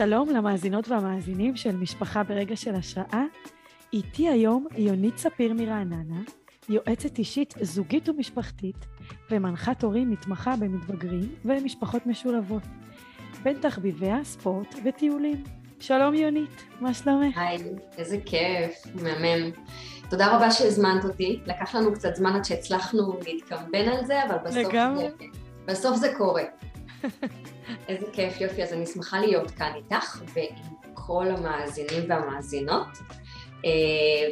שלום למאזינות והמאזינים של משפחה ברגע של השראה. איתי היום יונית ספיר מרעננה, יועצת אישית זוגית ומשפחתית, ומנחת הורים מתמחה במתבגרים ומשפחות משולבות. בין תחביביה ספורט וטיולים. שלום יונית, מה שלומך? היי, איזה כיף, מהמם. תודה רבה שהזמנת אותי. לקח לנו קצת זמן עד שהצלחנו להתקמבן על זה, אבל בסוף, לגמרי. זה, בסוף זה קורה. איזה כיף, יופי. אז אני שמחה להיות כאן איתך ועם כל המאזינים והמאזינות. אה,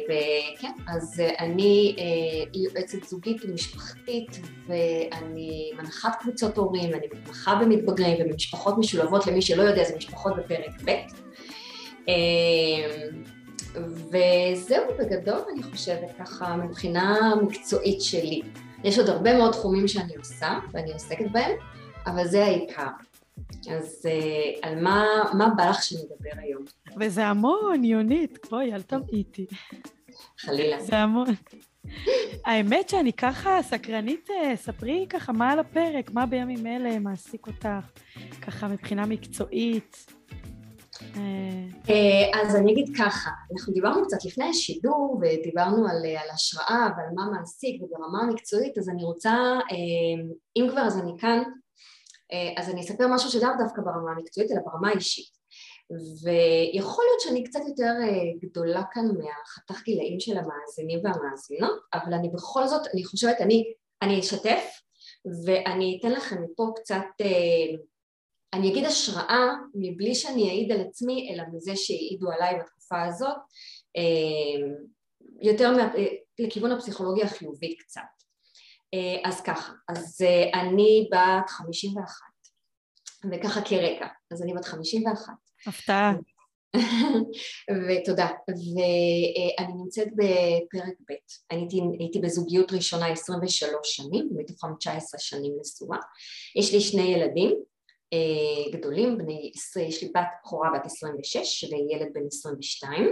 וכן, אז אני אה, יועצת זוגית ומשפחתית ואני מנחת קבוצות הורים, אני מתמחה במתבגרים ובמשפחות משולבות, למי שלא יודע זה משפחות בפרק ב'. אה, וזהו בגדול אני חושבת ככה מבחינה מקצועית שלי. יש עוד הרבה מאוד תחומים שאני עושה ואני עוסקת בהם, אבל זה העיקר. אז uh, על מה, מה בא לך שנדבר היום? וזה המון, יונית, בואי, אל תמעיטי. חלילה. זה המון. האמת שאני ככה סקרנית, אה, ספרי ככה מה על הפרק, מה בימים אלה מעסיק אותך, ככה מבחינה מקצועית. אה, אז אני אגיד ככה, אנחנו דיברנו קצת לפני השידור ודיברנו על, על השראה ועל מה מעסיק וברמה המקצועית, אז אני רוצה, אם כבר אז אני כאן, אז אני אספר משהו שלאו דווקא ברמה המקצועית אלא ברמה האישית. ויכול להיות שאני קצת יותר גדולה כאן מהחתך גילאים של המאזינים והמאזינות, אבל אני בכל זאת, אני חושבת, אני, אני אשתף ואני אתן לכם מפה קצת אני אגיד השראה מבלי שאני אעיד על עצמי אלא מזה שהעידו עליי בתקופה הזאת אה, יותר מה, אה, לכיוון הפסיכולוגיה החיובית קצת אה, אז ככה, אז אני בת 51 וככה כרקע, אז אני בת 51 הפתעה. ותודה, ואני נמצאת בפרק ב', הייתי, הייתי בזוגיות ראשונה 23 שנים, מתוכם 19 שנים נשואה, יש לי שני ילדים אה, גדולים, בני, יש לי בת בכורה בת 26 וילד בן 22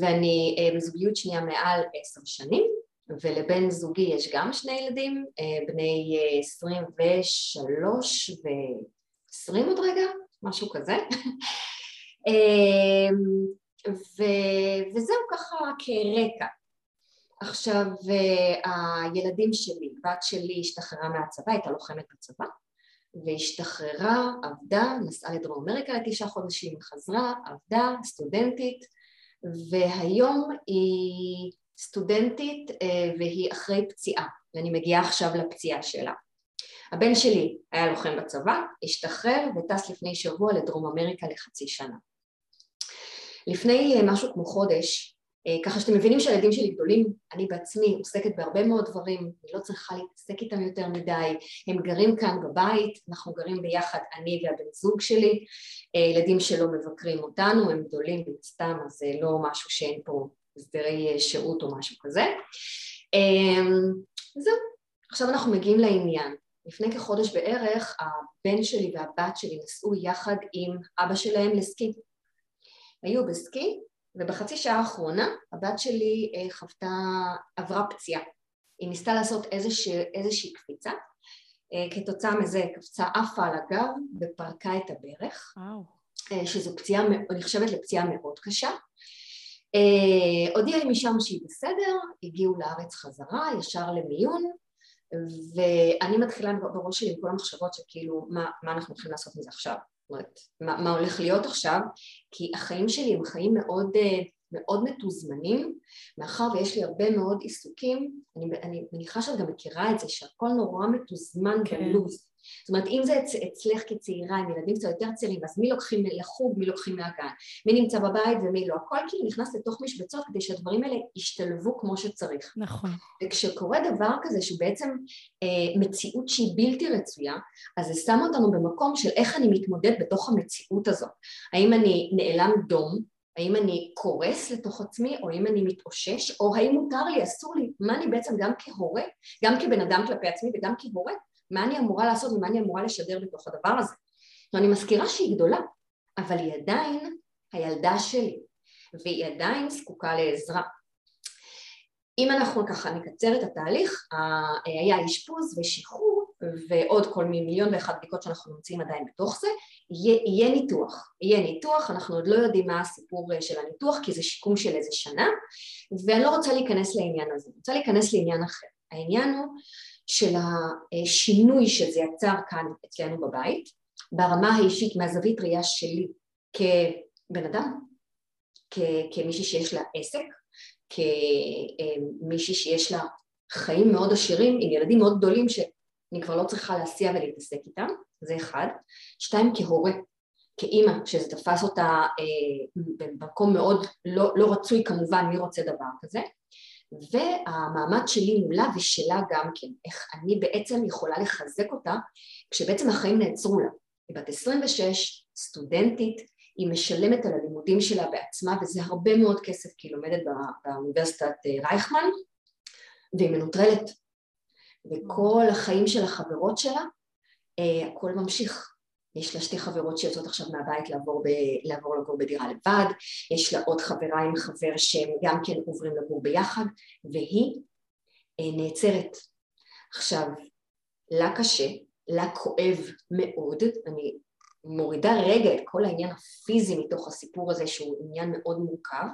ואני אה, בזוגיות שנייה מעל עשר שנים ולבן זוגי יש גם שני ילדים, אה, בני 23 ו-20 עוד רגע, משהו כזה. ו... וזהו ככה כרקע. עכשיו הילדים שלי, בת שלי השתחררה מהצבא, הייתה לוחמת בצבא והשתחררה, עבדה, נסעה לדרום אמריקה לתשעה חודשים, חזרה, עבדה, סטודנטית, והיום היא סטודנטית אה, והיא אחרי פציעה, ואני מגיעה עכשיו לפציעה שלה. הבן שלי היה לוחם בצבא, השתחרר וטס לפני שבוע לדרום אמריקה לחצי שנה. לפני אה, משהו כמו חודש אה, ככה שאתם מבינים שהילדים שלי גדולים, אני בעצמי עוסקת בהרבה מאוד דברים, אני לא צריכה להתעסק איתם יותר מדי, הם גרים כאן בבית, אנחנו גרים ביחד אני והבן זוג שלי, ילדים שלא מבקרים אותנו, הם גדולים סתם, אז זה לא משהו שאין פה הסדרי אה, שירות או משהו כזה. זהו, עכשיו אנחנו מגיעים לעניין. לפני כחודש בערך הבן שלי והבת שלי נסעו יחד עם אבא שלהם לסקי. היו בסקי ובחצי שעה האחרונה הבת שלי אה, חוותה, עברה פציעה. היא ניסתה לעשות איזושהי, איזושהי קפיצה, אה, כתוצאה מזה קפצה עפה על הגב ופרקה את הברך, וואו. שזו פציעה, נחשבת לפציעה מאוד קשה. הודיעה לי משם שהיא בסדר, הגיעו לארץ חזרה, ישר למיון, ואני מתחילה בראש שלי עם כל המחשבות שכאילו מה, מה אנחנו הולכים לעשות מזה עכשיו אומרת, מה, מה הולך להיות עכשיו, כי החיים שלי הם חיים מאוד, אה, מאוד מתוזמנים, מאחר ויש לי הרבה מאוד עיסוקים, אני, אני מניחה שאת גם מכירה את זה, שהכל נורא מתוזמן כן. בלו"ז. זאת אומרת, אם זה אצ, אצלך כצעירה עם ילדים קצת יותר צעירים, אז מי לוקחים לחוג, מי לוקחים מהגן, מי נמצא בבית ומי לא, הכל כאילו נכנס לתוך משבצות כדי שהדברים האלה ישתלבו כמו שצריך. נכון. וכשקורה דבר כזה שהוא בעצם אה, מציאות שהיא בלתי רצויה, אז זה שם אותנו במקום של איך אני מתמודד בתוך המציאות הזאת. האם אני נאלם דום, האם אני קורס לתוך עצמי, או האם אני מתאושש, או האם מותר לי, אסור לי, מה אני בעצם גם כהורה, גם כבן אדם כלפי עצמי וגם כהורה, מה אני אמורה לעשות ומה אני אמורה לשדר בתוך הדבר הזה. ואני מזכירה שהיא גדולה, אבל היא עדיין הילדה שלי, והיא עדיין זקוקה לעזרה. אם אנחנו ככה נקצר את התהליך, היה אשפוז ושחרור, ועוד כל מיליון ואחת בדיקות שאנחנו נמצאים עדיין בתוך זה, יהיה, יהיה ניתוח, יהיה ניתוח, אנחנו עוד לא יודעים מה הסיפור של הניתוח כי זה שיקום של איזה שנה ואני לא רוצה להיכנס לעניין הזה, אני רוצה להיכנס לעניין אחר, העניין הוא של השינוי שזה יצר כאן אצלנו בבית ברמה האישית מהזווית ראייה שלי כבן אדם, כמישהי שיש לה עסק, כמישהי שיש לה חיים מאוד עשירים עם ילדים מאוד גדולים שאני כבר לא צריכה להסיע ולהתעסק איתם, זה אחד. שתיים, כהורה, כאימא, שזה תפס אותה אה, במקום מאוד לא, לא רצוי כמובן, מי רוצה דבר כזה. והמעמד שלי מולה ושלה גם כן, איך אני בעצם יכולה לחזק אותה כשבעצם החיים נעצרו לה. היא בת 26, סטודנטית, היא משלמת על הלימודים שלה בעצמה וזה הרבה מאוד כסף כי היא לומדת באוניברסיטת אה, רייכמן והיא מנוטרלת וכל החיים של החברות שלה אה, הכל ממשיך יש לה שתי חברות שיוצאות עכשיו מהבית לעבור, ב, לעבור לגור בדירה לבד, יש לה עוד חברה עם חבר שהם גם כן עוברים לגור ביחד, והיא אה, נעצרת. עכשיו, לה קשה, לה כואב מאוד, אני מורידה רגע את כל העניין הפיזי מתוך הסיפור הזה שהוא עניין מאוד מורכב,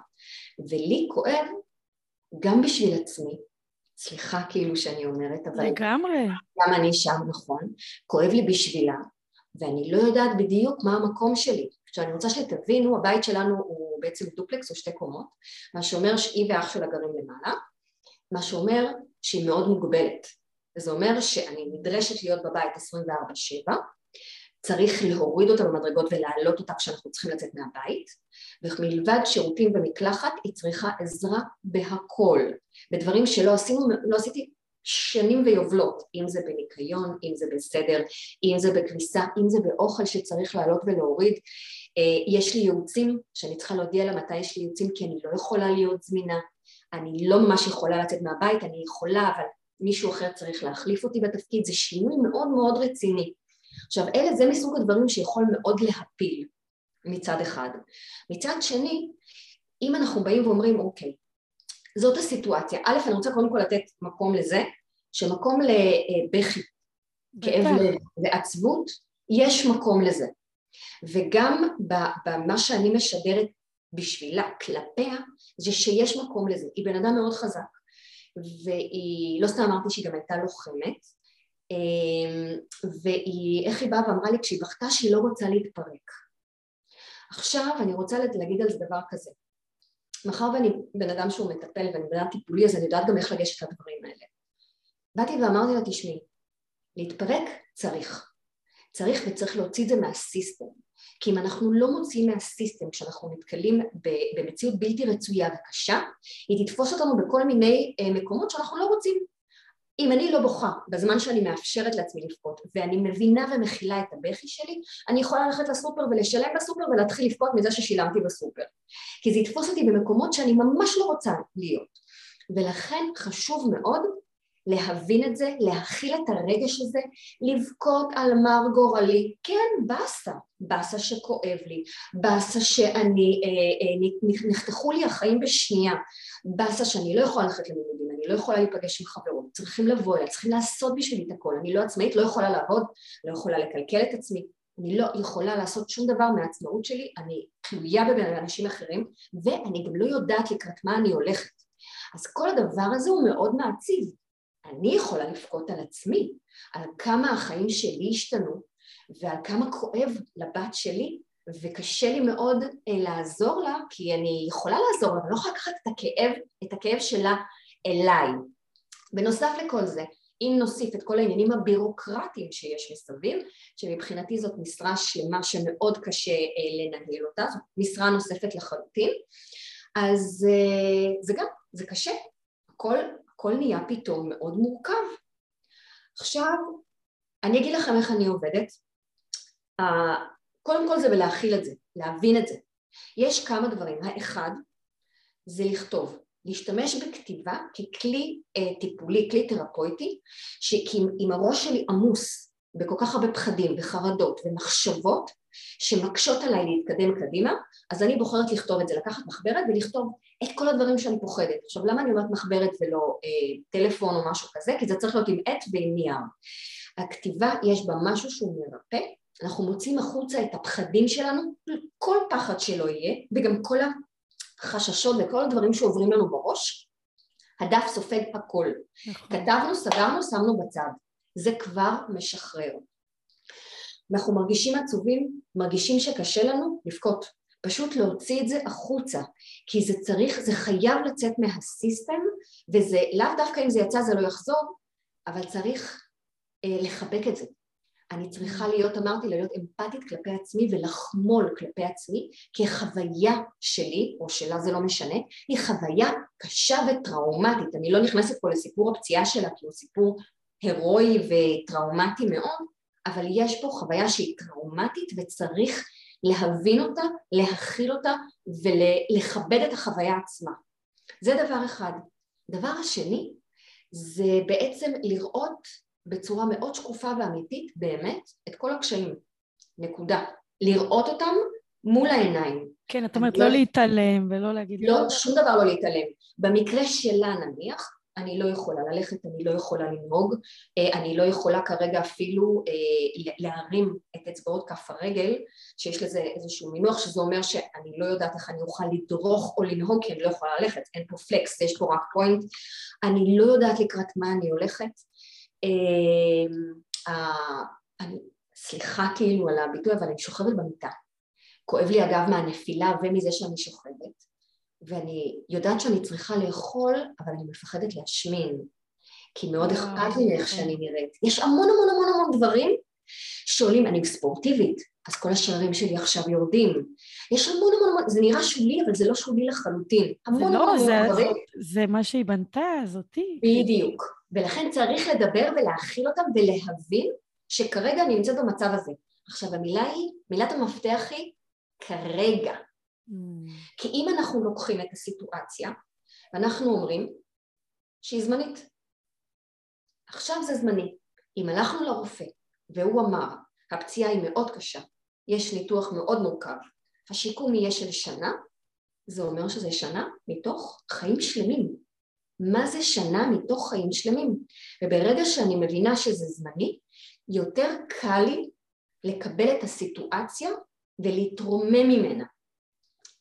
ולי כואב גם בשביל עצמי, סליחה כאילו שאני אומרת, אבל... לגמרי. גם אני שם, נכון. כואב לי בשבילה, ואני לא יודעת בדיוק מה המקום שלי. עכשיו אני רוצה שתבינו, הבית שלנו הוא בעצם דופלקס או שתי קומות, מה שאומר שהיא ואח שלה גרים למעלה, מה שאומר שהיא מאוד מוגבלת. וזה אומר שאני נדרשת להיות בבית 24-7, צריך להוריד אותה במדרגות ולהעלות אותה כשאנחנו צריכים לצאת מהבית, ומלבד שירותים ומקלחת היא צריכה עזרה בהכל, בדברים שלא עשינו, לא עשיתי שנים ויובלות, אם זה בניקיון, אם זה בסדר, אם זה בכביסה, אם זה באוכל שצריך לעלות ולהוריד. אה, יש לי ייעוצים שאני צריכה להודיע לה מתי יש לי ייעוצים כי אני לא יכולה להיות זמינה, אני לא ממש יכולה לצאת מהבית, אני יכולה אבל מישהו אחר צריך להחליף אותי בתפקיד, זה שינוי מאוד מאוד רציני. עכשיו אלה זה מסוג הדברים שיכול מאוד להפיל מצד אחד. מצד שני, אם אנחנו באים ואומרים אוקיי, זאת הסיטואציה, א' אני רוצה קודם כל לתת מקום לזה, שמקום לבכי, כאב לב ועצבות, יש מקום לזה. וגם במה שאני משדרת בשבילה, כלפיה, זה שיש מקום לזה. היא בן אדם מאוד חזק, והיא, לא סתם אמרתי שהיא גם הייתה לוחמת, אמ, והיא, איך היא באה ואמרה לי כשהיא בכתה שהיא לא רוצה להתפרק. עכשיו אני רוצה להגיד על זה דבר כזה, מאחר ואני בן אדם שהוא מטפל ואני בן אדם טיפולי אז אני יודעת גם איך לגשת לדברים האלה. באתי ואמרתי לה תשמעי, להתפרק צריך, צריך וצריך להוציא את זה מהסיסטם, כי אם אנחנו לא מוציאים מהסיסטם כשאנחנו נתקלים במציאות בלתי רצויה וקשה, היא תתפוס אותנו בכל מיני אה, מקומות שאנחנו לא רוצים אם אני לא בוכה בזמן שאני מאפשרת לעצמי לבכות ואני מבינה ומכילה את הבכי שלי, אני יכולה ללכת לסופר ולשלם בסופר ולהתחיל לבכות מזה ששילמתי בסופר. כי זה יתפוס אותי במקומות שאני ממש לא רוצה להיות. ולכן חשוב מאוד להבין את זה, להכיל את הרגש הזה, לבכות על מר גורלי, כן באסה, באסה שכואב לי, באסה שאני, אה, אה, נחתכו לי החיים בשנייה, באסה שאני לא יכולה ללכת ללימודים, אני לא יכולה להיפגש עם חברות, צריכים לבוא אליי, צריכים לעשות בשבילי את הכל, אני לא עצמאית, לא יכולה לעבוד, לא יכולה לקלקל את עצמי, אני לא יכולה לעשות שום דבר מהעצמאות שלי, אני תלויה באנשים אחרים ואני גם לא יודעת לקראת מה אני הולכת. אז כל הדבר הזה הוא מאוד מעציב. אני יכולה לבכות על עצמי, על כמה החיים שלי השתנו ועל כמה כואב לבת שלי וקשה לי מאוד אה, לעזור לה כי אני יכולה לעזור לה, אבל לא יכולה לקחת את הכאב, את הכאב שלה אליי. בנוסף לכל זה, אם נוסיף את כל העניינים הבירוקרטיים שיש מסביב, שמבחינתי זאת משרה שלמה שמאוד קשה אה, לנהל אותה, זאת משרה נוספת לחלוטין, אז אה, זה גם, זה קשה, הכל, הכל נהיה פתאום מאוד מורכב. עכשיו, אני אגיד לכם איך אני עובדת, קודם כל זה בלהכיל את זה, להבין את זה. יש כמה דברים, האחד זה לכתוב, להשתמש בכתיבה ככלי אה, טיפולי, כלי תרפויטי, שאם הראש שלי עמוס בכל כך הרבה פחדים וחרדות ומחשבות, שמקשות עליי להתקדם קדימה, אז אני בוחרת לכתוב את זה, לקחת מחברת ולכתוב את כל הדברים שאני פוחדת. עכשיו למה אני אומרת מחברת ולא אה, טלפון או משהו כזה? כי זה צריך להיות עם עט ועם נייר. הכתיבה יש בה משהו שהוא מרפא, אנחנו מוצאים החוצה את הפחדים שלנו, כל פחד שלא יהיה, וגם כל החששות וכל הדברים שעוברים לנו בראש, הדף סופג הכל. נכון. כתבנו, סגרנו, שמנו בצד. זה כבר משחרר. אנחנו מרגישים עצובים, מרגישים שקשה לנו לבכות. פשוט להוציא את זה החוצה, כי זה צריך, זה חייב לצאת מהסיסטם, וזה לאו דווקא אם זה יצא זה לא יחזור, אבל צריך אה, לחבק את זה. אני צריכה להיות, אמרתי, להיות אמפתית כלפי עצמי ולחמול כלפי עצמי, כי החוויה שלי, או שלה זה לא משנה, היא חוויה קשה וטראומטית. אני לא נכנסת פה לסיפור הפציעה שלה, כי הוא סיפור הירואי וטראומטי מאוד, אבל יש פה חוויה שהיא טראומטית וצריך להבין אותה, להכיל אותה ולכבד את החוויה עצמה. זה דבר אחד. דבר השני זה בעצם לראות בצורה מאוד שקופה ואמיתית באמת את כל הקשיים, נקודה. לראות אותם מול העיניים. כן, את אומרת לא, לא להתעלם ולא להגיד... לא, שום דבר לא להתעלם. במקרה שלה נניח, אני לא יכולה ללכת, אני לא יכולה לנהוג, אה, אני לא יכולה כרגע אפילו אה, להרים את אצבעות כף הרגל, שיש לזה איזשהו מינוח, שזה אומר שאני לא יודעת איך אני אוכל לדרוך או לנהוג כי אני לא יכולה ללכת, אין פה פלקס, יש פה רק פוינט, אני לא יודעת לקראת מה אני הולכת. אה, סליחה כאילו על הביטוי, אבל אני שוכבת במיטה. כואב לי אגב מהנפילה ומזה שאני שוכבת. ואני יודעת שאני צריכה לאכול, אבל אני מפחדת להשמין, כי מאוד אכפת לי מאיך שאני נראית. יש המון המון המון המון דברים שעולים, אני ספורטיבית, אז כל השערים שלי עכשיו יורדים. יש המון המון המון, זה נראה שולי, אבל זה לא שולי לחלוטין. המון לא, המון המון דברים. זה מה שהיא בנתה, זאתי. בדיוק. ולכן צריך לדבר ולהכיל אותם ולהבין שכרגע אני נמצאת במצב הזה. עכשיו המילה היא, מילת המפתח היא כרגע. Mm. כי אם אנחנו לוקחים את הסיטואציה ואנחנו אומרים שהיא זמנית, עכשיו זה זמני. אם הלכנו לרופא והוא אמר הפציעה היא מאוד קשה, יש ניתוח מאוד מורכב, השיקום יהיה של שנה, זה אומר שזה שנה מתוך חיים שלמים. מה זה שנה מתוך חיים שלמים? וברגע שאני מבינה שזה זמני, יותר קל לי לקבל את הסיטואציה ולהתרומם ממנה.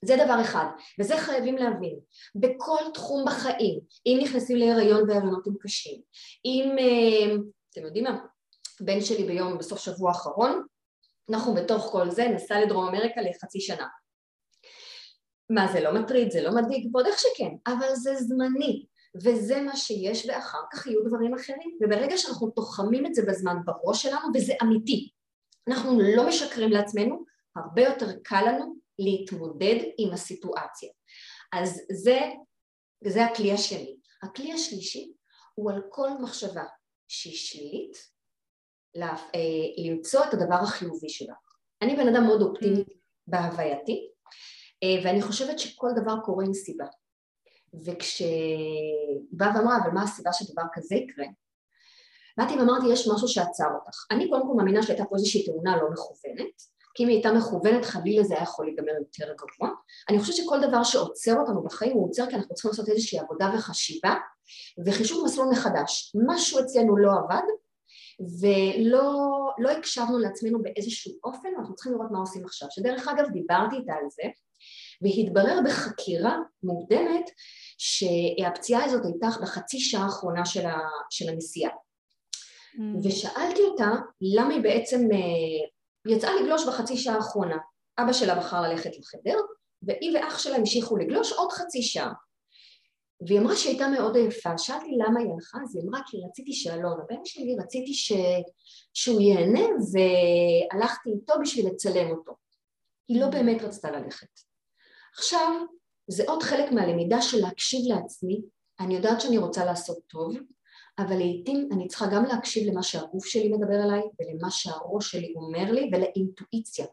זה דבר אחד, וזה חייבים להבין. בכל תחום בחיים, אם נכנסים להיריון והריונות הם קשים, אם, אה, אתם יודעים מה, בן שלי ביום, בסוף שבוע האחרון, אנחנו בתוך כל זה נסע לדרום אמריקה לחצי שנה. מה זה לא מטריד, זה לא מדאיג, ועוד איך שכן, אבל זה זמני, וזה מה שיש ואחר כך יהיו דברים אחרים, וברגע שאנחנו תוחמים את זה בזמן בראש שלנו, וזה אמיתי, אנחנו לא משקרים לעצמנו, הרבה יותר קל לנו להתמודד עם הסיטואציה. אז זה, זה הכלי השני. הכלי השלישי הוא על כל מחשבה שהיא שלילית, אה, למצוא את הדבר החיובי שלה. אני בן אדם מאוד אופטימי mm. בהווייתי, אה, ואני חושבת שכל דבר קורה עם סיבה. וכשהיא באה ואמרה, אבל מה הסיבה שדבר כזה יקרה? באתי ואמרתי, יש משהו שעצר אותך. אני קודם כל מאמינה שהייתה פה איזושהי תאונה לא מכוונת, כי אם היא הייתה מכוונת חלילה זה היה יכול להיגמר יותר גבוה. אני חושבת שכל דבר שעוצר אותנו בחיים הוא עוצר כי אנחנו צריכים לעשות איזושהי עבודה וחשיבה וחישוב מסלול מחדש. משהו אצלנו לא עבד ולא לא הקשבנו לעצמנו באיזשהו אופן ואנחנו צריכים לראות מה עושים עכשיו. שדרך אגב דיברתי איתה על זה והתברר בחקירה מוקדמת שהפציעה הזאת הייתה בחצי שעה האחרונה של, ה, של הנסיעה. Mm. ושאלתי אותה למה היא בעצם היא יצאה לגלוש בחצי שעה האחרונה. אבא שלה בחר ללכת לחדר, והיא ואח שלה המשיכו לגלוש עוד חצי שעה. והיא אמרה שהיא הייתה מאוד עייפה, שאלתי למה היא הלכה, אז היא אמרה כי רציתי שאלון, הבן שלי רציתי ש... שהוא ייהנה והלכתי איתו בשביל לצלם אותו. היא לא באמת רצתה ללכת. עכשיו, זה עוד חלק מהלמידה של להקשיב לעצמי, אני יודעת שאני רוצה לעשות טוב, אבל לעיתים אני צריכה גם להקשיב למה שהגוף שלי מדבר אליי ולמה שהראש שלי אומר לי ולאינטואיציה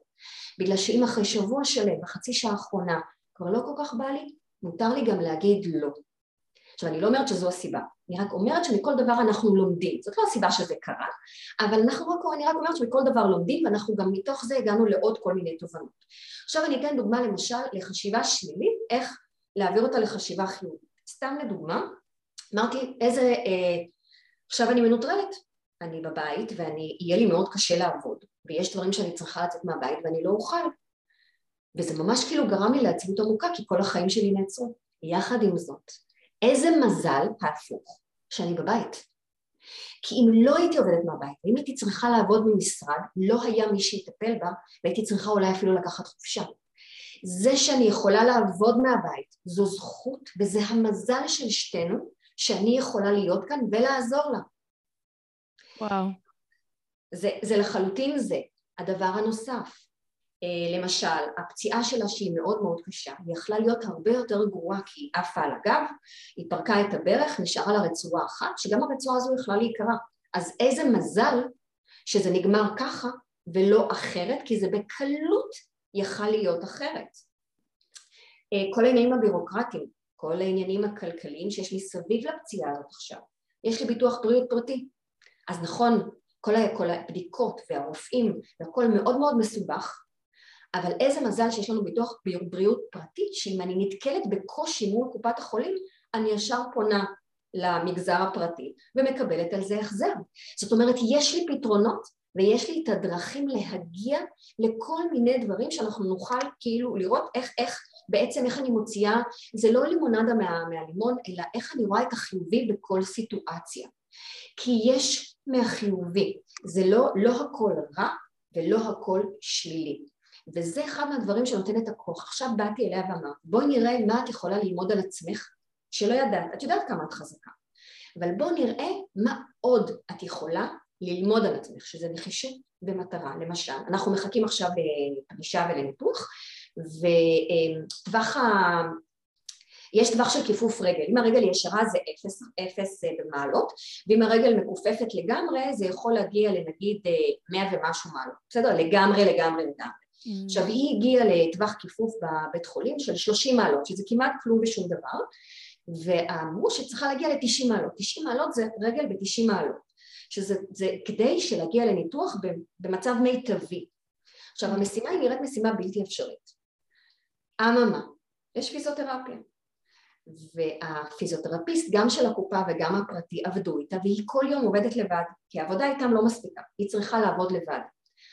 בגלל שאם אחרי שבוע שלם, בחצי שעה האחרונה, כבר לא כל כך בא לי, מותר לי גם להגיד לא. עכשיו אני לא אומרת שזו הסיבה, אני רק אומרת שמכל דבר אנחנו לומדים, זאת לא הסיבה שזה קרה, אבל אנחנו רק, אני רק אומרת שמכל דבר לומדים ואנחנו גם מתוך זה הגענו לעוד כל מיני תובנות. עכשיו אני אתן דוגמה למשל לחשיבה שלילית, איך להעביר אותה לחשיבה חיובית. סתם לדוגמה, אמרתי איזה, אה, עכשיו אני מנוטרלת, אני בבית ואני, יהיה לי מאוד קשה לעבוד, ויש דברים שאני צריכה לצאת מהבית ואני לא אוכל, וזה ממש כאילו גרם לי לעצמות עמוקה כי כל החיים שלי נעצרו. יחד עם זאת, איזה מזל ההפוך שאני בבית. כי אם לא הייתי עובדת מהבית, ואם הייתי צריכה לעבוד במשרד, לא היה מי שיטפל בה, והייתי צריכה אולי אפילו לקחת חופשה. זה שאני יכולה לעבוד מהבית, זו זכות, וזה המזל של שתינו, שאני יכולה להיות כאן ולעזור לה. וואו. זה, זה לחלוטין זה. הדבר הנוסף, למשל, הפציעה שלה שהיא מאוד מאוד קשה, היא יכלה להיות הרבה יותר גרועה כי היא עפה על הגב, היא פרקה את הברך, נשארה לה רצועה אחת, שגם הרצועה הזו יכלה להיקרע. אז איזה מזל שזה נגמר ככה ולא אחרת, כי זה בקלות יכל להיות אחרת. אה, כל העניינים הבירוקרטיים, כל העניינים הכלכליים שיש מסביב לפציעה הזאת עכשיו. יש לי ביטוח בריאות פרטי. אז נכון, כל, הבדיקות והרופאים והכל מאוד מאוד מסובך, אבל איזה מזל שיש לנו ביטוח בריאות פרטי, שאם אני נתקלת בקושי מול קופת החולים, אני ישר פונה למגזר הפרטי ומקבלת על זה החזר. זאת אומרת, יש לי פתרונות ויש לי את הדרכים להגיע לכל מיני דברים שאנחנו נוכל כאילו לראות איך, איך בעצם איך אני מוציאה, זה לא לימונדה מה, מהלימון, אלא איך אני רואה את החיובי בכל סיטואציה. כי יש מהחיובי, זה לא, לא הכל רע ולא הכל שלילי. וזה אחד מהדברים שנותן את הכוח. עכשיו באתי אליה ואמרתי, בואי נראה מה את יכולה ללמוד על עצמך שלא ידעת, את יודעת כמה את חזקה, אבל בואו נראה מה עוד את יכולה ללמוד על עצמך, שזה נחישות ומטרה. למשל, אנחנו מחכים עכשיו לפגישה ולניתוח, וטווח ה... יש טווח של כיפוף רגל, אם הרגל ישרה זה אפס, אפס אה, במעלות, ואם הרגל מכופפת לגמרי זה יכול להגיע לנגיד אה, מאה ומשהו מעלות, בסדר? לגמרי לגמרי לגמרי. עכשיו היא הגיעה לטווח כיפוף בבית חולים של 30 מעלות, שזה כמעט כלום ושום דבר, ואמרו שצריכה להגיע ל-90 מעלות, 90 מעלות זה רגל ב-90 מעלות, שזה זה כדי שלהגיע לניתוח במצב מיטבי. עכשיו. המשימה היא נראית משימה בלתי אפשרית. אממה, יש פיזיותרפיה. והפיזיותרפיסט גם של הקופה וגם הפרטי עבדו איתה והיא כל יום עובדת לבד כי העבודה איתם לא מספיקה, היא צריכה לעבוד לבד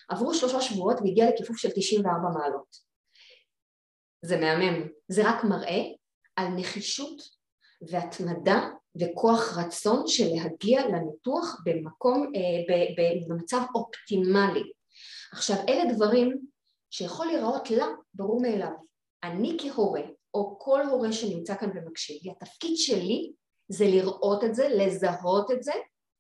עברו שלושה שבועות והגיעה לכיפוף של 94 מעלות. זה מהמם. זה רק מראה על נחישות והתמדה וכוח רצון של להגיע לניתוח במקום, אה, במצב אופטימלי. עכשיו אלה דברים שיכול להיראות לה ברור מאליו. אני כהורה או כל הורה שנמצא כאן ומקשיב התפקיד שלי זה לראות את זה, לזהות את זה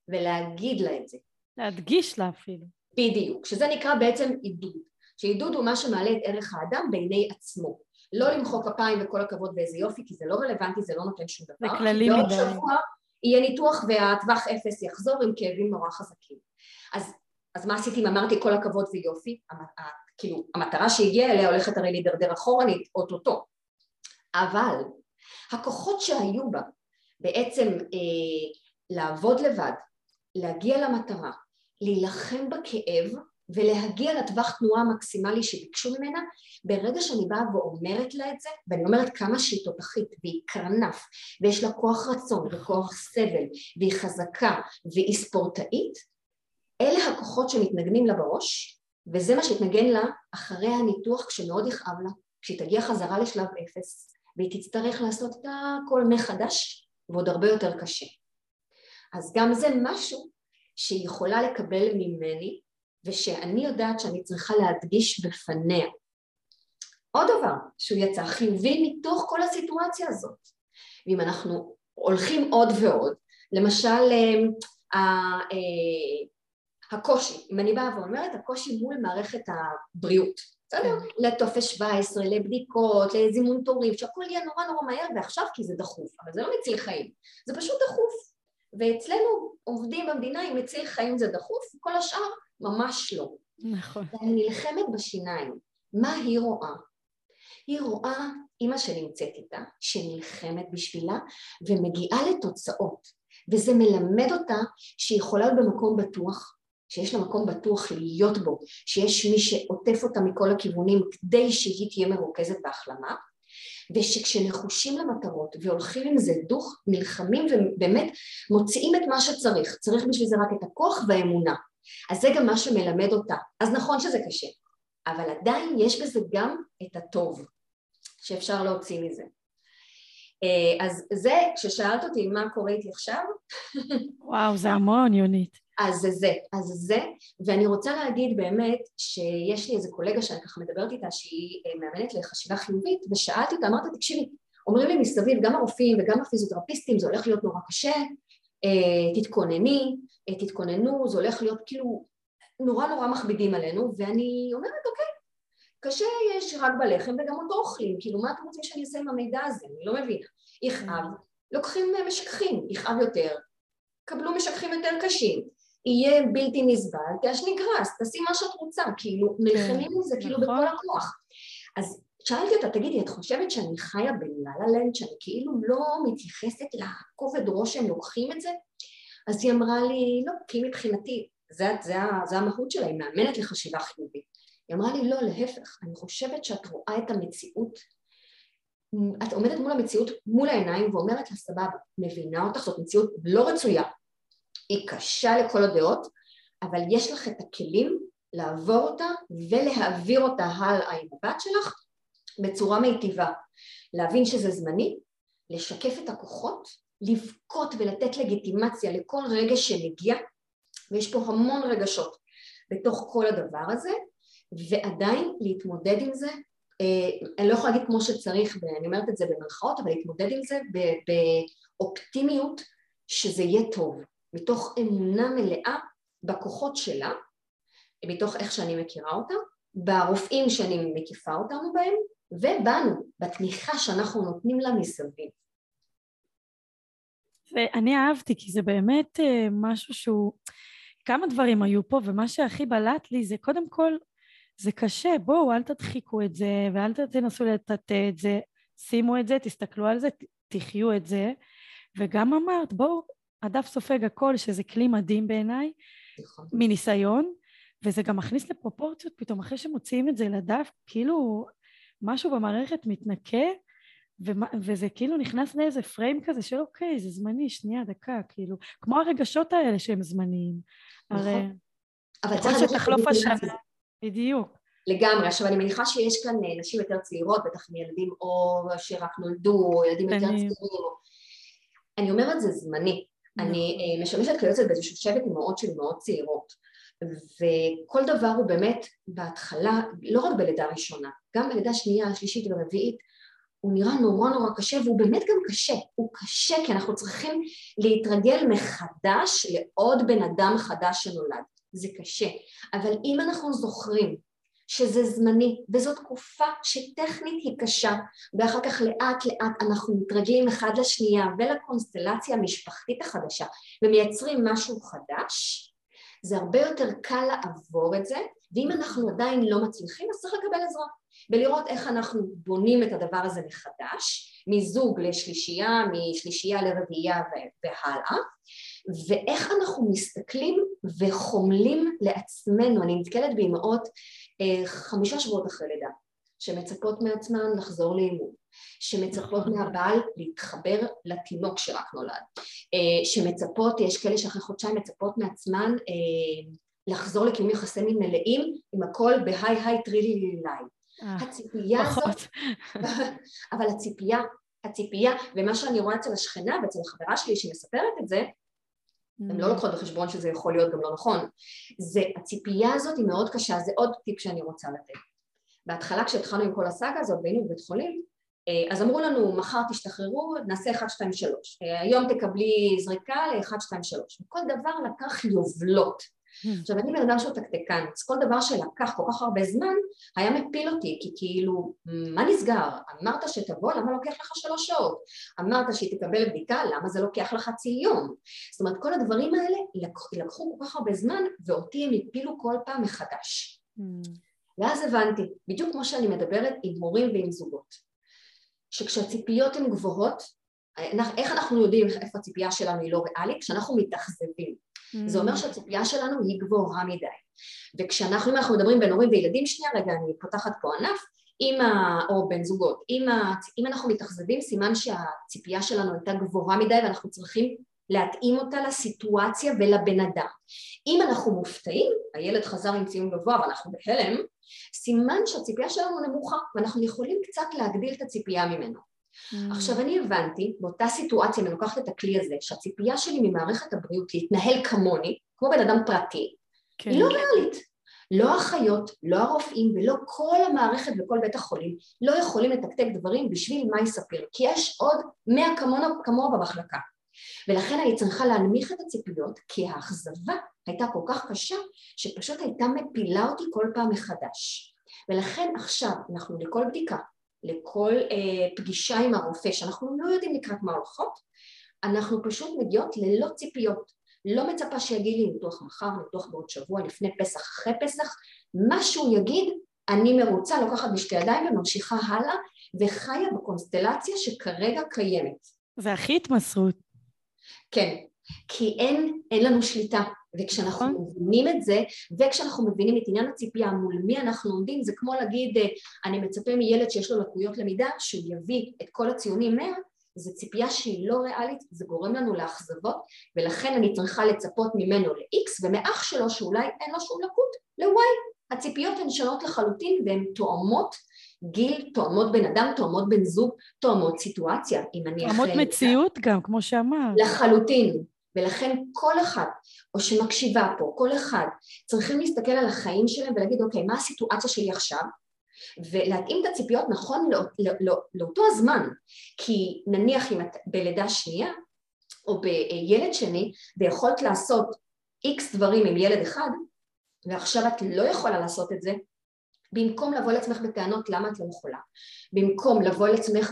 ולהגיד לה את זה. להדגיש לה אפילו. בדיוק, שזה נקרא בעצם עידוד, שעידוד הוא מה שמעלה את ערך האדם בעיני עצמו, לא למחוא כפיים וכל הכבוד ואיזה יופי, כי זה לא רלוונטי, זה לא נותן שום דבר. זה כללי מדי. שבוע יהיה ניתוח והטווח אפס יחזור עם כאבים נורא חזקים. אז, אז מה עשיתי אם אמרתי כל הכבוד ויופי? כאילו, המטרה שהגיעה אליה הולכת הרי להידרדר אחורנית, אוטוטו. אבל הכוחות שהיו בה בעצם אה, לעבוד לבד, להגיע למטרה, להילחם בכאב ולהגיע לטווח תנועה המקסימלי שביקשו ממנה, ברגע שאני באה ואומרת לה את זה, ואני אומרת כמה שהיא תותחית והיא קרנף ויש לה כוח רצון וכוח סבל והיא חזקה והיא ספורטאית, אלה הכוחות שמתנגנים לה בראש וזה מה שיתנגן לה אחרי הניתוח כשמאוד יכאב לה, כשהיא תגיע חזרה לשלב אפס והיא תצטרך לעשות את הכל מחדש ועוד הרבה יותר קשה. אז גם זה משהו שהיא יכולה לקבל ממני ושאני יודעת שאני צריכה להדגיש בפניה. עוד דבר שהוא יצא חיובי מתוך כל הסיטואציה הזאת. ואם אנחנו הולכים עוד ועוד, למשל אה, אה, הקושי, אם אני באה ואומרת הקושי מול מערכת הבריאות, בסדר? כן. לטופס 17, לבדיקות, לזימון תורים, שהכל יהיה נורא נורא מהר ועכשיו כי זה דחוף, אבל זה לא מציל חיים, זה פשוט דחוף. ואצלנו עובדים במדינה אם מציל חיים זה דחוף, כל השאר ממש לא. נכון. ואני נלחמת בשיניים. מה היא רואה? היא רואה אימא שנמצאת איתה, שנלחמת בשבילה ומגיעה לתוצאות וזה מלמד אותה שהיא יכולה להיות במקום בטוח, שיש לה מקום בטוח להיות בו, שיש מי שעוטף אותה מכל הכיוונים כדי שהיא תהיה מרוכזת בהחלמה ושכשנחושים למטרות והולכים עם זה דוך, נלחמים ובאמת מוציאים את מה שצריך, צריך בשביל זה רק את הכוח והאמונה. אז זה גם מה שמלמד אותה. אז נכון שזה קשה, אבל עדיין יש בזה גם את הטוב שאפשר להוציא מזה. אה, אז זה, כששאלת אותי מה קורה איתי עכשיו... וואו, זה המון, יונית. אז זה זה, אז זה, ואני רוצה להגיד באמת שיש לי איזה קולגה שאני ככה מדברת איתה שהיא אה, מאמנת לחשיבה חיובית ושאלתי אותה, אמרתי תקשיבי, אומרים לי מסביב גם הרופאים וגם הפיזיותרפיסטים זה הולך להיות נורא קשה, אה, תתכונני, אה, תתכוננו, זה הולך להיות כאילו נורא נורא מכבידים עלינו ואני אומרת אוקיי, קשה יש רק בלחם וגם אותו אוכלים, כאילו מה אתם רוצים שאני אעשה עם המידע הזה? אני לא מבינה. יכאב, לוקחים משככים, יכאב יותר, קבלו משככים יותר קשים, יהיה בלתי נסבל, תעשני גראס, תעשי מה שאת רוצה, כאילו כן, נלחמים עם זה כאילו נכון. בכל הכוח. אז שאלתי אותה, תגידי, את חושבת שאני חיה בלה לנד, שאני כאילו לא מתייחסת לכובד ראש שהם לוקחים את זה? אז היא אמרה לי, לא, כי מבחינתי, זה, זה, זה המהות שלה, היא מאמנת לחשיבה חיובית. היא אמרה לי, לא, להפך, אני חושבת שאת רואה את המציאות, את עומדת מול המציאות מול העיניים ואומרת לה, סבבה, מבינה אותך, זאת מציאות לא רצויה, היא קשה לכל הדעות, אבל יש לך את הכלים לעבור אותה ולהעביר אותה הלאה עם הבת שלך בצורה מיטיבה. להבין שזה זמני, לשקף את הכוחות, לבכות ולתת לגיטימציה לכל רגע שמגיע, ויש פה המון רגשות בתוך כל הדבר הזה, ועדיין להתמודד עם זה, אה, אני לא יכולה להגיד כמו שצריך, ואני אומרת את זה במרכאות, אבל להתמודד עם זה באופטימיות שזה יהיה טוב, מתוך אמונה מלאה בכוחות שלה, מתוך איך שאני מכירה אותה, ברופאים שאני מקיפה אותנו בהם, ובנו, בתמיכה שאנחנו נותנים לה מסביב. ואני אהבתי, כי זה באמת אה, משהו שהוא... כמה דברים היו פה, ומה שהכי בלט לי זה קודם כל, זה קשה, בואו, אל תדחיקו את זה, ואל תנסו לטאטא את זה, שימו את זה, תסתכלו על זה, תחיו את זה, וגם אמרת, בואו, הדף סופג הכל, שזה כלי מדהים בעיניי, נכון. מניסיון, וזה גם מכניס לפרופורציות פתאום, אחרי שמוציאים את זה לדף, כאילו משהו במערכת מתנקה, וזה כאילו נכנס לאיזה פריים כזה של אוקיי, זה זמני, שנייה, דקה, כאילו, כמו הרגשות האלה שהם זמניים. נכון. הרי... אבל צריך שתחלוף השנה, בדיוק. לגמרי. עכשיו אני מניחה שיש כאן אה, נשים יותר צעירות, בטח עם ילדים או שרק נולדו, או ילדים יותר צעירים. אני אומרת זה זמני. אני. אה, משמשת כיועצת באיזשהו שבט אימהות של אימהות צעירות וכל דבר הוא באמת בהתחלה, לא רק בלידה ראשונה, גם בלידה שנייה, שלישית ורביעית הוא נראה נורא נורא קשה והוא באמת גם קשה, הוא קשה כי אנחנו צריכים להתרגל מחדש לעוד בן אדם חדש שנולד, זה קשה, אבל אם אנחנו זוכרים שזה זמני וזו תקופה שטכנית היא קשה ואחר כך לאט לאט אנחנו מתרגלים אחד לשנייה ולקונסטלציה המשפחתית החדשה ומייצרים משהו חדש זה הרבה יותר קל לעבור את זה ואם אנחנו עדיין לא מצליחים אז צריך לקבל עזרה ולראות איך אנחנו בונים את הדבר הזה מחדש מזוג לשלישייה, משלישייה לרביעייה והלאה ואיך אנחנו מסתכלים וחומלים לעצמנו, אני נתקלת באמהות אה, חמישה שבועות אחרי לידה, שמצפות מעצמן לחזור לאימון, שמצפות נכון. מהבעל להתחבר לתינוק שרק נולד, אה, שמצפות, יש כאלה שאחרי חודשיים מצפות מעצמן אה, לחזור לקיום יחסי מין מלאים עם הכל בהיי היי טרילי לילי. הציפייה הזאת, אבל הציפייה, הציפייה, ומה שאני רואה אצל השכנה ואצל החברה שלי שמספרת את זה, הן לא mm. לוקחות בחשבון שזה יכול להיות גם לא נכון. זה, הציפייה הזאת היא מאוד קשה, זה עוד טיפ שאני רוצה לתת. בהתחלה כשהתחלנו עם כל הסאגה הזאת והיינו בבית חולים, אה, אז אמרו לנו מחר תשתחררו, נעשה 1, 2, 3, היום תקבלי זריקה ל-1, 2, 3, וכל דבר לקח יובלות. Hmm. עכשיו אני בן אדם שהוא תקתקן, אז כל דבר שלקח כל כך הרבה זמן היה מפיל אותי, כי כאילו, מה נסגר? אמרת שתבוא, למה לוקח לך שלוש שעות? אמרת שהיא תקבל בדיקה, למה זה לוקח לך חצי יום? זאת אומרת, כל הדברים האלה לקחו כל כך הרבה זמן, ואותי הם הפילו כל פעם מחדש. Hmm. ואז הבנתי, בדיוק כמו שאני מדברת עם מורים ועם זוגות. שכשהציפיות הן גבוהות, איך אנחנו יודעים איפה הציפייה שלנו היא לא ריאלית? כשאנחנו מתאכזבים. זה אומר mm. שהציפייה שלנו היא גבוהה מדי. וכשאנחנו, אם אנחנו מדברים בין הורים וילדים, שנייה רגע, אני פותחת פה ענף, אם ה... או בן זוגות, אם, ה... אם אנחנו מתאכזבים, סימן שהציפייה שלנו הייתה גבוהה מדי ואנחנו צריכים להתאים אותה לסיטואציה ולבן אדם. אם אנחנו מופתעים, הילד חזר עם ציון גבוה ואנחנו בהלם, סימן שהציפייה שלנו נמוכה ואנחנו יכולים קצת להגדיל את הציפייה ממנו. Mm. עכשיו אני הבנתי באותה סיטואציה, אם אני לוקחת את הכלי הזה, שהציפייה שלי ממערכת הבריאות להתנהל כמוני, כמו בן אדם פרטי, כן. היא לא ריאלית. לא האחיות, לא הרופאים ולא כל המערכת וכל בית החולים לא יכולים לתקתק דברים בשביל מה יספר, כי יש עוד מאה כמוה במחלקה. ולכן אני צריכה להנמיך את הציפיות, כי האכזבה הייתה כל כך קשה, שפשוט הייתה מפילה אותי כל פעם מחדש. ולכן עכשיו אנחנו לכל בדיקה, לכל אה, פגישה עם הרופא, שאנחנו לא יודעים לקראת מה הולכות, אנחנו פשוט מגיעות ללא ציפיות. לא מצפה שיגיד לי ניתוח מחר, ניתוח בעוד שבוע, לפני פסח, אחרי פסח, מה שהוא יגיד, אני מרוצה, לוקחת בשתי ידיים וממשיכה הלאה, וחיה בקונסטלציה שכרגע קיימת. והכי התמסרות. כן, כי אין, אין לנו שליטה, וכשאנחנו נכון. מבינים את זה, וכשאנחנו מבינים את עניין הציפייה מול מי אנחנו עומדים, זה כמו להגיד, אה, אני מצפה מילד שיש לו לקויות למידה, שהוא יביא את כל הציונים 100, זו ציפייה שהיא לא ריאלית, זה גורם לנו לאכזבות, ולכן אני צריכה לצפות ממנו ל-X, ומאח שלו שאולי אין לו שום לקות, ל-Y. הציפיות הן שונות לחלוטין והן תואמות גיל, תואמות בן אדם, תואמות בן זוג, תואמות סיטואציה, אם אני אחרי... תואמות מציאות גם, כמו שאמרת. לחלוטין. ולכן כל אחד, או שמקשיבה פה, כל אחד, צריכים להסתכל על החיים שלהם ולהגיד, אוקיי, מה הסיטואציה שלי עכשיו? ולהתאים את הציפיות נכון לא, לא, לא, לאותו הזמן, כי נניח אם את בלידה שנייה, או בילד שני, ויכולת לעשות איקס דברים עם ילד אחד, ועכשיו את לא יכולה לעשות את זה, במקום לבוא לעצמך בטענות למה את לא יכולה, במקום לבוא לעצמך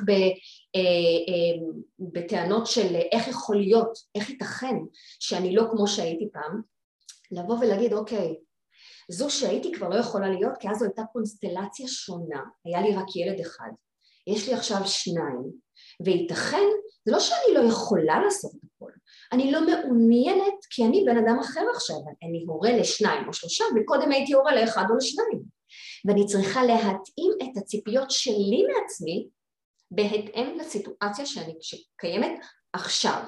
בטענות של איך יכול להיות, איך ייתכן שאני לא כמו שהייתי פעם, לבוא ולהגיד אוקיי, זו שהייתי כבר לא יכולה להיות כי אז זו הייתה קונסטלציה שונה, היה לי רק ילד אחד, יש לי עכשיו שניים, וייתכן, זה לא שאני לא יכולה לעשות את הכל, אני לא מעוניינת כי אני בן אדם אחר עכשיו, אני הורה לשניים או שלושה וקודם הייתי הורה לאחד או לשניים ואני צריכה להתאים את הציפיות שלי מעצמי בהתאם לסיטואציה שאני, שקיימת עכשיו,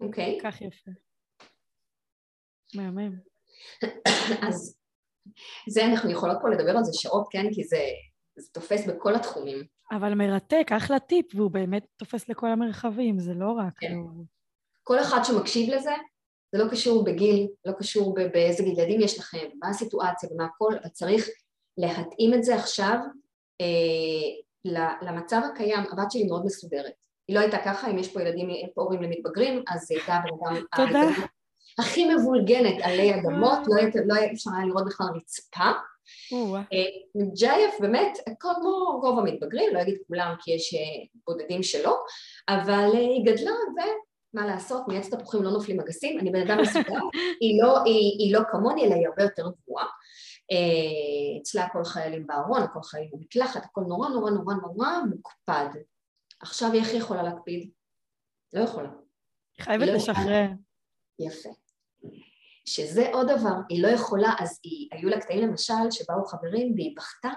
אוקיי? Okay? כך יפה. מהמם. אז זה אנחנו יכולות פה לדבר על זה שעות, כן? כי זה, זה תופס בכל התחומים. אבל מרתק, אחלה טיפ, והוא באמת תופס לכל המרחבים, זה לא רק... כן. לא... כל אחד שמקשיב לזה, זה לא קשור בגיל, לא קשור באיזה ילדים יש לכם, מה הסיטואציה ומה הכל, אבל צריך להתאים את זה עכשיו אה, למצב הקיים. הבת שלי מאוד מסודרת. היא לא הייתה ככה, אם יש פה ילדים הורים למתבגרים, אז היא הייתה בן אדם... תודה. הכי מבולגנת עלי אדמות, לא, לא היה אפשר היה לראות בכלל רצפה. אה, ג'ייף באמת, כמו רוב המתבגרים, לא אגיד כולם כי יש אה, בודדים שלא, אבל אה, היא גדלה ומה לעשות, מעץ תפוחים לא נופלים אגסים, אני בן אדם מסודר, לא, היא לא כמוני אלא היא הרבה יותר גבוהה. אצלה הכל חיילים בארון, הכל חיילים במקלחת, הכל נורא נורא נורא נורא מוקפד. עכשיו איך היא יכולה להקפיד? לא יכולה. חייבת לא לשחרר. יפה. שזה עוד דבר, היא לא יכולה, אז היא, היו לה קטעים למשל שבאו חברים והיא בכתה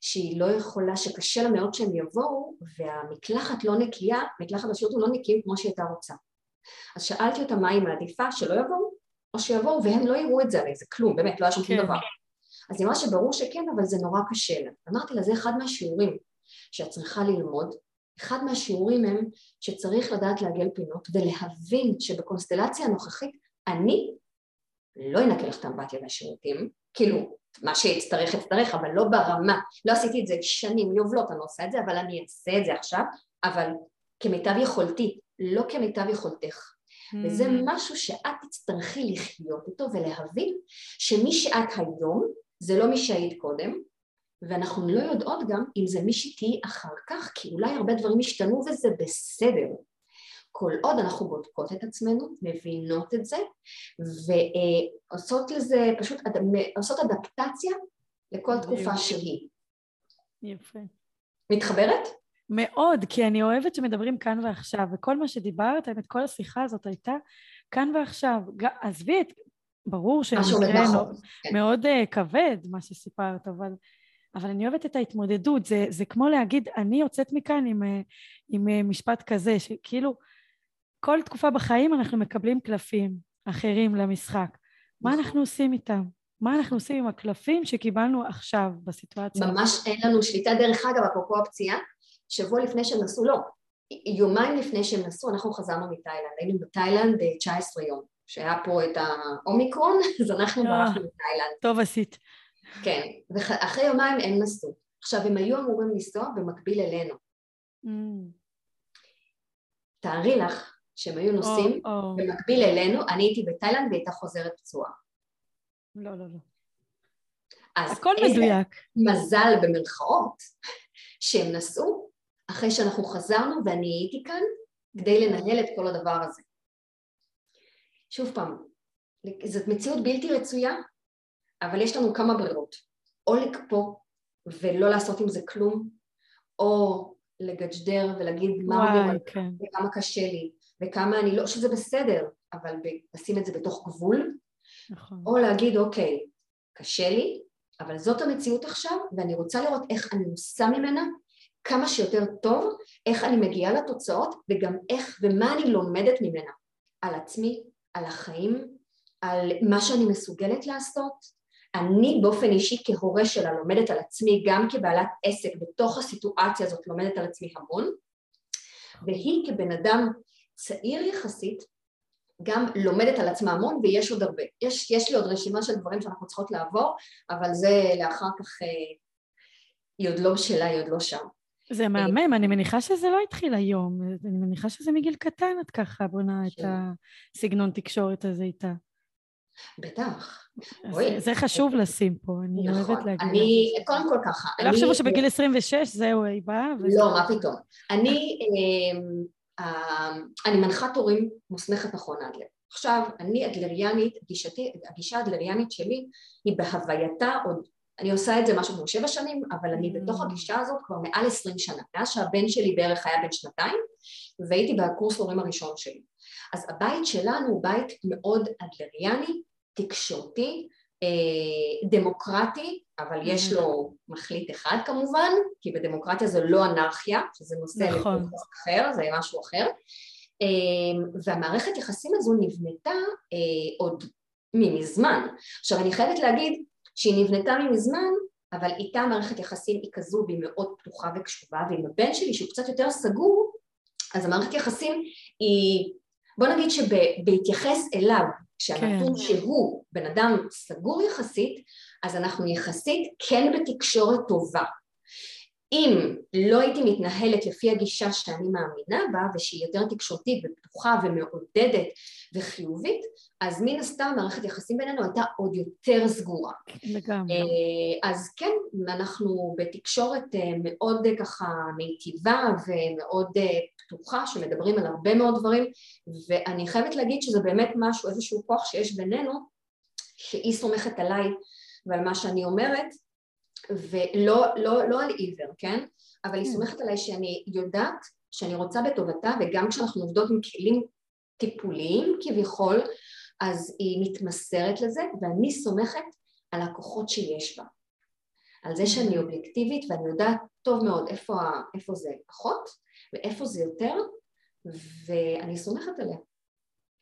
שהיא לא יכולה, שקשה לה מאוד שהם יבואו והמקלחת לא נקייה, מקלחת השירות לא נקיים כמו שהיא הייתה רוצה. אז שאלתי אותה מה היא מעדיפה, שלא יבואו או שיבואו והם לא יראו את זה עליי, זה כלום, באמת, לא היה שום כן. דבר. אז היא אמרה שברור שכן, אבל זה נורא קשה לה. אמרתי לה, זה אחד מהשיעורים שאת צריכה ללמוד. אחד מהשיעורים הם שצריך לדעת לעגל פינות ולהבין שבקונסטלציה הנוכחית אני לא אנקה לך את האמבטיה והשירותים, כאילו, מה שיצטרך יצטרך, אבל לא ברמה, לא עשיתי את זה שנים, יובלות, אני לא עושה את זה, אבל אני אעשה את זה עכשיו, אבל כמיטב יכולתי, לא כמיטב יכולתך. Mm. וזה משהו שאת תצטרכי לחיות איתו ולהבין שמי שאת היום זה לא מי שהיית קודם, ואנחנו לא יודעות גם אם זה מי שתהיי אחר כך, כי אולי הרבה דברים השתנו וזה בסדר. כל עוד אנחנו בודקות את עצמנו, מבינות את זה, ועושות לזה, פשוט עושות אדפטציה לכל תקופה שהיא. יפה. מתחברת? מאוד, כי אני אוהבת שמדברים כאן ועכשיו, וכל מה שדיברת, האמת, כל השיחה הזאת הייתה כאן ועכשיו. עזבי את... ברור שהמקרה מאוד, כן. מאוד uh, כבד, מה שסיפרת, אבל, אבל אני אוהבת את ההתמודדות. זה, זה כמו להגיד, אני יוצאת מכאן עם, uh, עם uh, משפט כזה, שכאילו, כל תקופה בחיים אנחנו מקבלים קלפים אחרים למשחק. מה נכון. אנחנו עושים איתם? מה אנחנו עושים עם הקלפים שקיבלנו עכשיו בסיטואציה? ממש אין לנו שליטה. דרך אגב, אפרופו הפציעה, שבוע לפני שהם נסעו, לא, יומיים לפני שהם נסעו, אנחנו חזרנו מתאילנד. היינו בתאילנד 19 אה, יום. שהיה פה את האומיקרון, אז אנחנו אה, ברחנו מתאילנד. טוב עשית. כן, ואחרי יומיים הם נסעו. עכשיו, הם היו אמורים לנסוע במקביל אלינו. Mm. תארי לך שהם היו נוסעים oh, oh. במקביל אלינו, אני הייתי בתאילנד והייתה חוזרת פצועה. לא, לא, לא. אז הכל מדויק. מזל במרכאות שהם נסעו אחרי שאנחנו חזרנו ואני הייתי כאן כדי לנהל את כל הדבר הזה. שוב פעם, זאת מציאות בלתי רצויה, אבל יש לנו כמה ברירות. או לקפוא ולא לעשות עם זה כלום, או לגג'דר ולהגיד מה וואי, כן. וכמה קשה לי, וכמה אני לא, שזה בסדר, אבל לשים את זה בתוך גבול, נכון. או להגיד אוקיי, קשה לי, אבל זאת המציאות עכשיו, ואני רוצה לראות איך אני עושה ממנה כמה שיותר טוב, איך אני מגיעה לתוצאות, וגם איך ומה אני לומדת ממנה, על עצמי, על החיים, על מה שאני מסוגלת לעשות. אני באופן אישי כהורה שלה לומדת על עצמי, גם כבעלת עסק בתוך הסיטואציה הזאת לומדת על עצמי המון, והיא כבן אדם צעיר יחסית גם לומדת על עצמה המון ויש עוד הרבה. יש, יש לי עוד רשימה של דברים שאנחנו צריכות לעבור, אבל זה לאחר כך, אה, היא עוד לא בשלה, היא עוד לא שם. זה מהמם, אני מניחה שזה לא התחיל היום, אני מניחה שזה מגיל קטן את ככה בונה את הסגנון תקשורת הזה איתה. בטח. זה, זה חשוב לשים פה, אני נכון. אוהבת להגיד. אני, קודם כל ככה. לא חשבו שבגיל 26 זהו, היא באה? לא, מה פתאום. אני, אמ, אמ, אני מנחת הורים מוסמכת נכון אדלר. עכשיו, אני אדלריאנית, גישתי, הגישה האדלריאנית שלי היא בהווייתה עוד אני עושה את זה משהו כמו שבע שנים, אבל אני mm. בתוך הגישה הזאת כבר מעל עשרים שנה, מאז שהבן שלי בערך היה בן שנתיים, והייתי בקורס הורים הראשון שלי. אז הבית שלנו הוא בית מאוד אדלריאני, תקשורתי, אה, דמוקרטי, אבל יש mm. לו מחליט אחד כמובן, כי בדמוקרטיה זה לא אנרכיה, שזה נושא נכון. אחר, זה משהו אחר, אה, והמערכת יחסים הזו נבנתה אה, עוד ממזמן. עכשיו אני חייבת להגיד שהיא נבנתה מזמן, אבל איתה מערכת יחסים היא כזו והיא מאוד פתוחה וקשובה, ועם הבן שלי שהוא קצת יותר סגור, אז המערכת יחסים היא, בוא נגיד שבהתייחס אליו, כשהנתון כן. שהוא בן אדם סגור יחסית, אז אנחנו יחסית כן בתקשורת טובה. אם לא הייתי מתנהלת לפי הגישה שאני מאמינה בה ושהיא יותר תקשורתית ופתוחה ומעודדת וחיובית אז מן הסתם מערכת יחסים בינינו הייתה עוד יותר סגורה. לגמרי. אה, אז כן, אנחנו בתקשורת אה, מאוד אה, ככה מיטיבה ומאוד פתוחה שמדברים על הרבה מאוד דברים ואני חייבת להגיד שזה באמת משהו, איזשהו כוח שיש בינינו שהיא סומכת עליי ועל מה שאני אומרת ולא לא, לא על עיוור, כן? אבל היא כן. סומכת עליי שאני יודעת שאני רוצה בטובתה וגם כשאנחנו עובדות עם כלים טיפוליים כביכול, אז היא מתמסרת לזה ואני סומכת על הכוחות שיש בה. על זה שאני אובייקטיבית ואני יודעת טוב מאוד איפה, איפה זה פחות ואיפה זה יותר ואני סומכת עליה.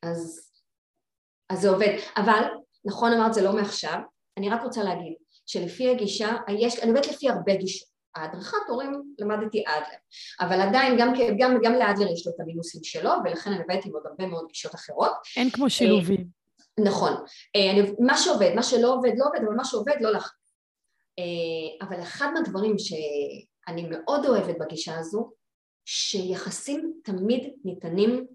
אז, אז זה עובד. אבל, נכון אמרת זה לא מעכשיו, אני רק רוצה להגיד שלפי הגישה, יש, אני עובדת לפי הרבה גישות. ההדרכת הורים למדתי אדלר, אבל עדיין גם, גם, גם לאדלר יש לו את המינוסים שלו ולכן אני עובדת עם עוד הרבה מאוד גישות אחרות. אין כמו שילובים. אה, נכון, אה, אני, מה שעובד, מה שלא עובד לא עובד, אבל מה שעובד לא לך. אה, אבל אחד מהדברים שאני מאוד אוהבת בגישה הזו, שיחסים תמיד ניתנים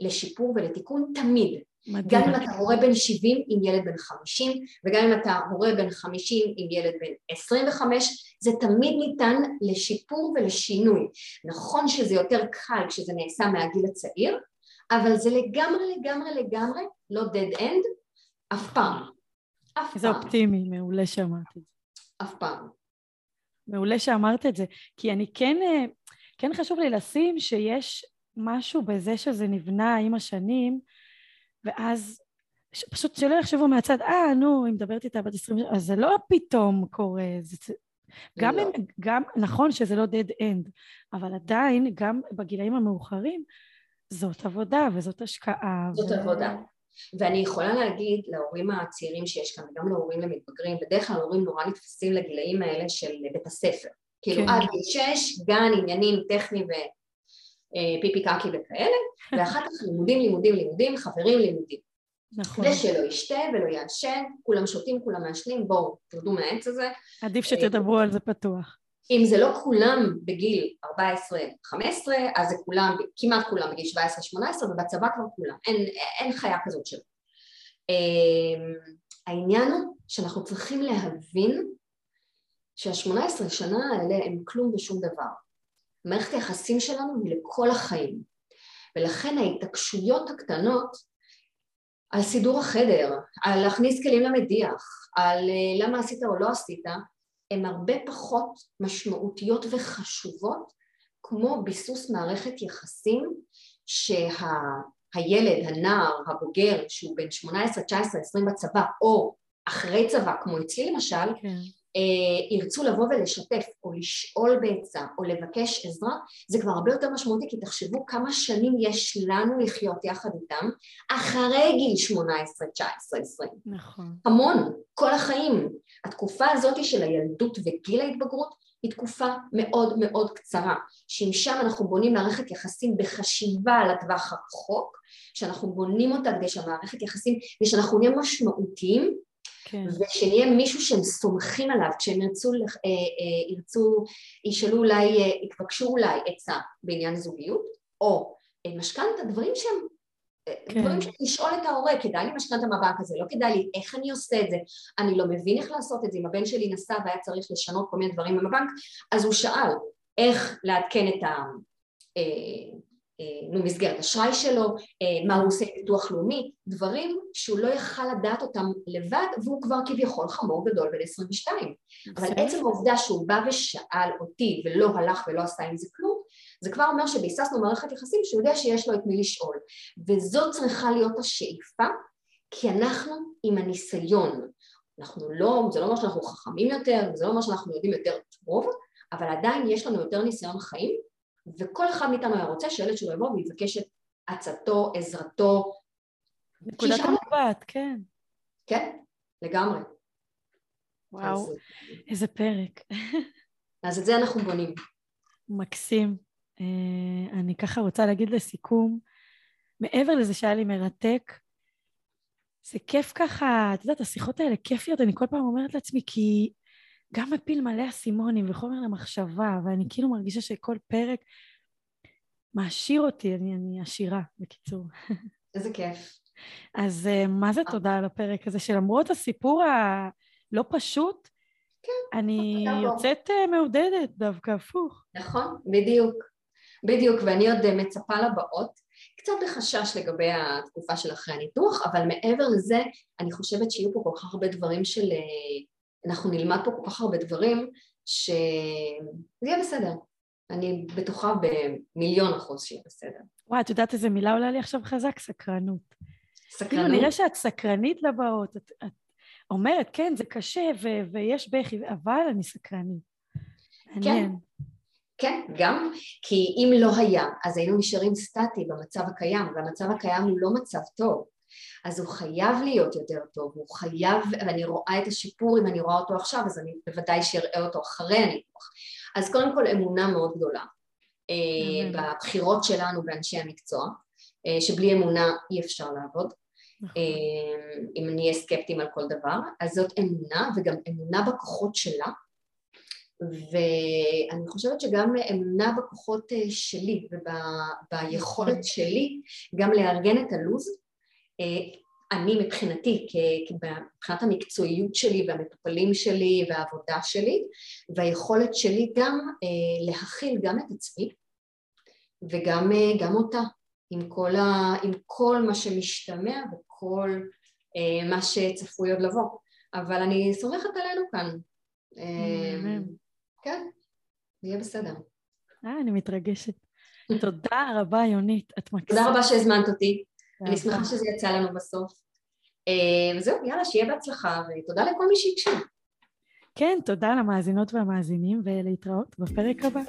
לשיפור ולתיקון, תמיד. מדהים. גם אם אתה הורה בן 70 עם ילד בן 50 וגם אם אתה הורה בן 50 עם ילד בן 25 זה תמיד ניתן לשיפור ולשינוי. נכון שזה יותר קל כשזה נעשה מהגיל הצעיר אבל זה לגמרי לגמרי לגמרי לא dead end אף פעם. אף פעם. זה אופטימי, מעולה שאמרת את זה. אף פעם. מעולה שאמרת את זה, כי אני כן, אה, כן חשוב לי לשים שיש משהו בזה שזה נבנה עם השנים, ואז פשוט שלא יחשבו מהצד, אה, נו, היא מדברת איתה בת 20, אז זה לא פתאום קורה, זה, גם, לא. אם, גם נכון שזה לא dead end, אבל עדיין, גם בגילאים המאוחרים, זאת עבודה וזאת השקעה. זאת ו... עבודה. ואני יכולה להגיד להורים הצעירים שיש כאן, וגם להורים למתבגרים, בדרך כלל ההורים נורא נתפסים לגילאים האלה של בית הספר. כאילו כן. עד גיל שש, גן, עניינים טכניים אה, קקי וכאלה, ואחר כך לימודים, לימודים, לימודים, חברים, לימודים. נכון. ושלא ישתה ולא יעשן, כולם שותים, כולם מעשנים, בואו, תרדו מהעץ הזה. עדיף שתדברו על זה פתוח. אם זה לא כולם בגיל 14-15, אז זה כולם, כמעט כולם בגיל 17-18, ובצבא כבר כולם, אין, אין חיה כזאת שלא. אמ, העניין הוא שאנחנו צריכים להבין שהשמונה עשרה שנה האלה הם כלום ושום דבר. מערכת היחסים שלנו היא לכל החיים, ולכן ההתעקשויות הקטנות על סידור החדר, על להכניס כלים למדיח, על אה, למה עשית או לא עשית, הן הרבה פחות משמעותיות וחשובות כמו ביסוס מערכת יחסים שהילד, שה, הנער, הבוגר, שהוא בן 18, 19, 20 בצבא, או אחרי צבא, כמו אצלי למשל, כן. אה, ירצו לבוא ולשתף או לשאול בעצה או לבקש עזרה, זה כבר הרבה יותר משמעותי כי תחשבו כמה שנים יש לנו לחיות יחד איתם אחרי גיל 18, 19, 20. נכון. המון, כל החיים. התקופה הזאת של הילדות וגיל ההתבגרות היא תקופה מאוד מאוד קצרה, שאם שם אנחנו בונים מערכת יחסים בחשיבה על הטווח הרחוק, שאנחנו בונים אותה כדי שהמערכת יחסים, כדי שאנחנו נהיה משמעותיים כן. ושנהיה מישהו שהם סומכים עליו, כשהם ירצו, אה, אה, ירצו, ישאלו אולי, אה, יבקשו אולי עצה בעניין זוגיות, או משכנתה, דברים שהם, כן. דברים שהם לשאול את ההורה, כדאי לי משכנתה מהבנק הזה, לא כדאי לי, איך אני עושה את זה, אני לא מבין איך לעשות את זה, אם הבן שלי נסע והיה צריך לשנות כל מיני דברים בבנק, אז הוא שאל איך לעדכן את ה... במסגרת אשראי שלו, אה, מה הוא עושה עם ביטוח לאומי, דברים שהוא לא יכל לדעת אותם לבד והוא כבר כביכול חמור גדול בן 22. אבל עצם העובדה שהוא בא ושאל אותי ולא הלך ולא עשה עם זה כלום, זה כבר אומר שביססנו מערכת יחסים שהוא יודע שיש לו את מי לשאול. וזאת צריכה להיות השאיפה, כי אנחנו עם הניסיון. אנחנו לא, זה לא אומר שאנחנו חכמים יותר, זה לא אומר שאנחנו יודעים יותר טוב, אבל עדיין יש לנו יותר ניסיון חיים וכל אחד מאיתנו היה רוצה שהילד שלו יבוא ויבקש את עצתו, עזרתו. נקודת המבט, כן. כן, לגמרי. וואו, אז, איזה פרק. אז את זה אנחנו בונים. מקסים. Uh, אני ככה רוצה להגיד לסיכום, מעבר לזה שהיה לי מרתק, זה כיף ככה, את יודעת, השיחות האלה כיפיות, אני כל פעם אומרת לעצמי, כי גם מפיל מלא אסימונים וחומר למחשבה, ואני כאילו מרגישה שכל פרק מעשיר אותי, אני, אני עשירה, בקיצור. איזה כיף. אז uh, מה זה תודה על הפרק הזה, שלמרות הסיפור הלא פשוט, כן, אני יוצאת uh, מעודדת דווקא, הפוך. נכון, בדיוק. בדיוק, ואני עוד מצפה לבאות. קצת בחשש לגבי התקופה של אחרי הניתוח, אבל מעבר לזה, אני חושבת שיהיו פה כל כך הרבה דברים של אנחנו נלמד פה כל כך הרבה דברים שזה יהיה בסדר. אני בטוחה במיליון אחוז שיהיה בסדר. וואי, את יודעת איזה מילה עולה לי עכשיו חזק? סקרנות. סקרנות? כאילו, נראה שאת סקרנית לבאות. את, את אומרת, כן, זה קשה ו- ויש בכי, אבל אני סקרנית. כן. כן, גם כי אם לא היה, אז היינו נשארים סטטי במצב הקיים, והמצב הקיים הוא לא מצב טוב. אז הוא חייב להיות יותר טוב, הוא חייב, ואני רואה את השיפור אם אני רואה אותו עכשיו, אז אני בוודאי שאראה אותו אחרי הניתוח. אז קודם כל אמונה מאוד גדולה mm-hmm. בבחירות שלנו באנשי המקצוע, אה, שבלי אמונה אי אפשר לעבוד. נכון. אה, אם נהיה סקפטיים על כל דבר, אז זאת אמונה וגם אמונה בכוחות שלה ואני חושבת שגם אמונה בכוחות שלי וביכולת נכון. שלי גם לארגן את הלו"ז אני מבחינתי, מבחינת המקצועיות שלי והמטופלים שלי והעבודה שלי והיכולת שלי גם אה, להכיל גם את עצמי וגם אה, אותה עם כל, ה, עם כל מה שמשתמע וכל אה, מה שצפוי עוד לבוא אבל אני סומכת עלינו כאן כן, יהיה בסדר. אה, אני מתרגשת. תודה רבה, יונית, את מקסימה. תודה רבה שהזמנת אותי. אני שמחה שזה יצא לנו בסוף. אה, וזהו, יאללה, שיהיה בהצלחה, ותודה לכל מי שהקשיב. כן, תודה למאזינות והמאזינים, ולהתראות בפרק הבא.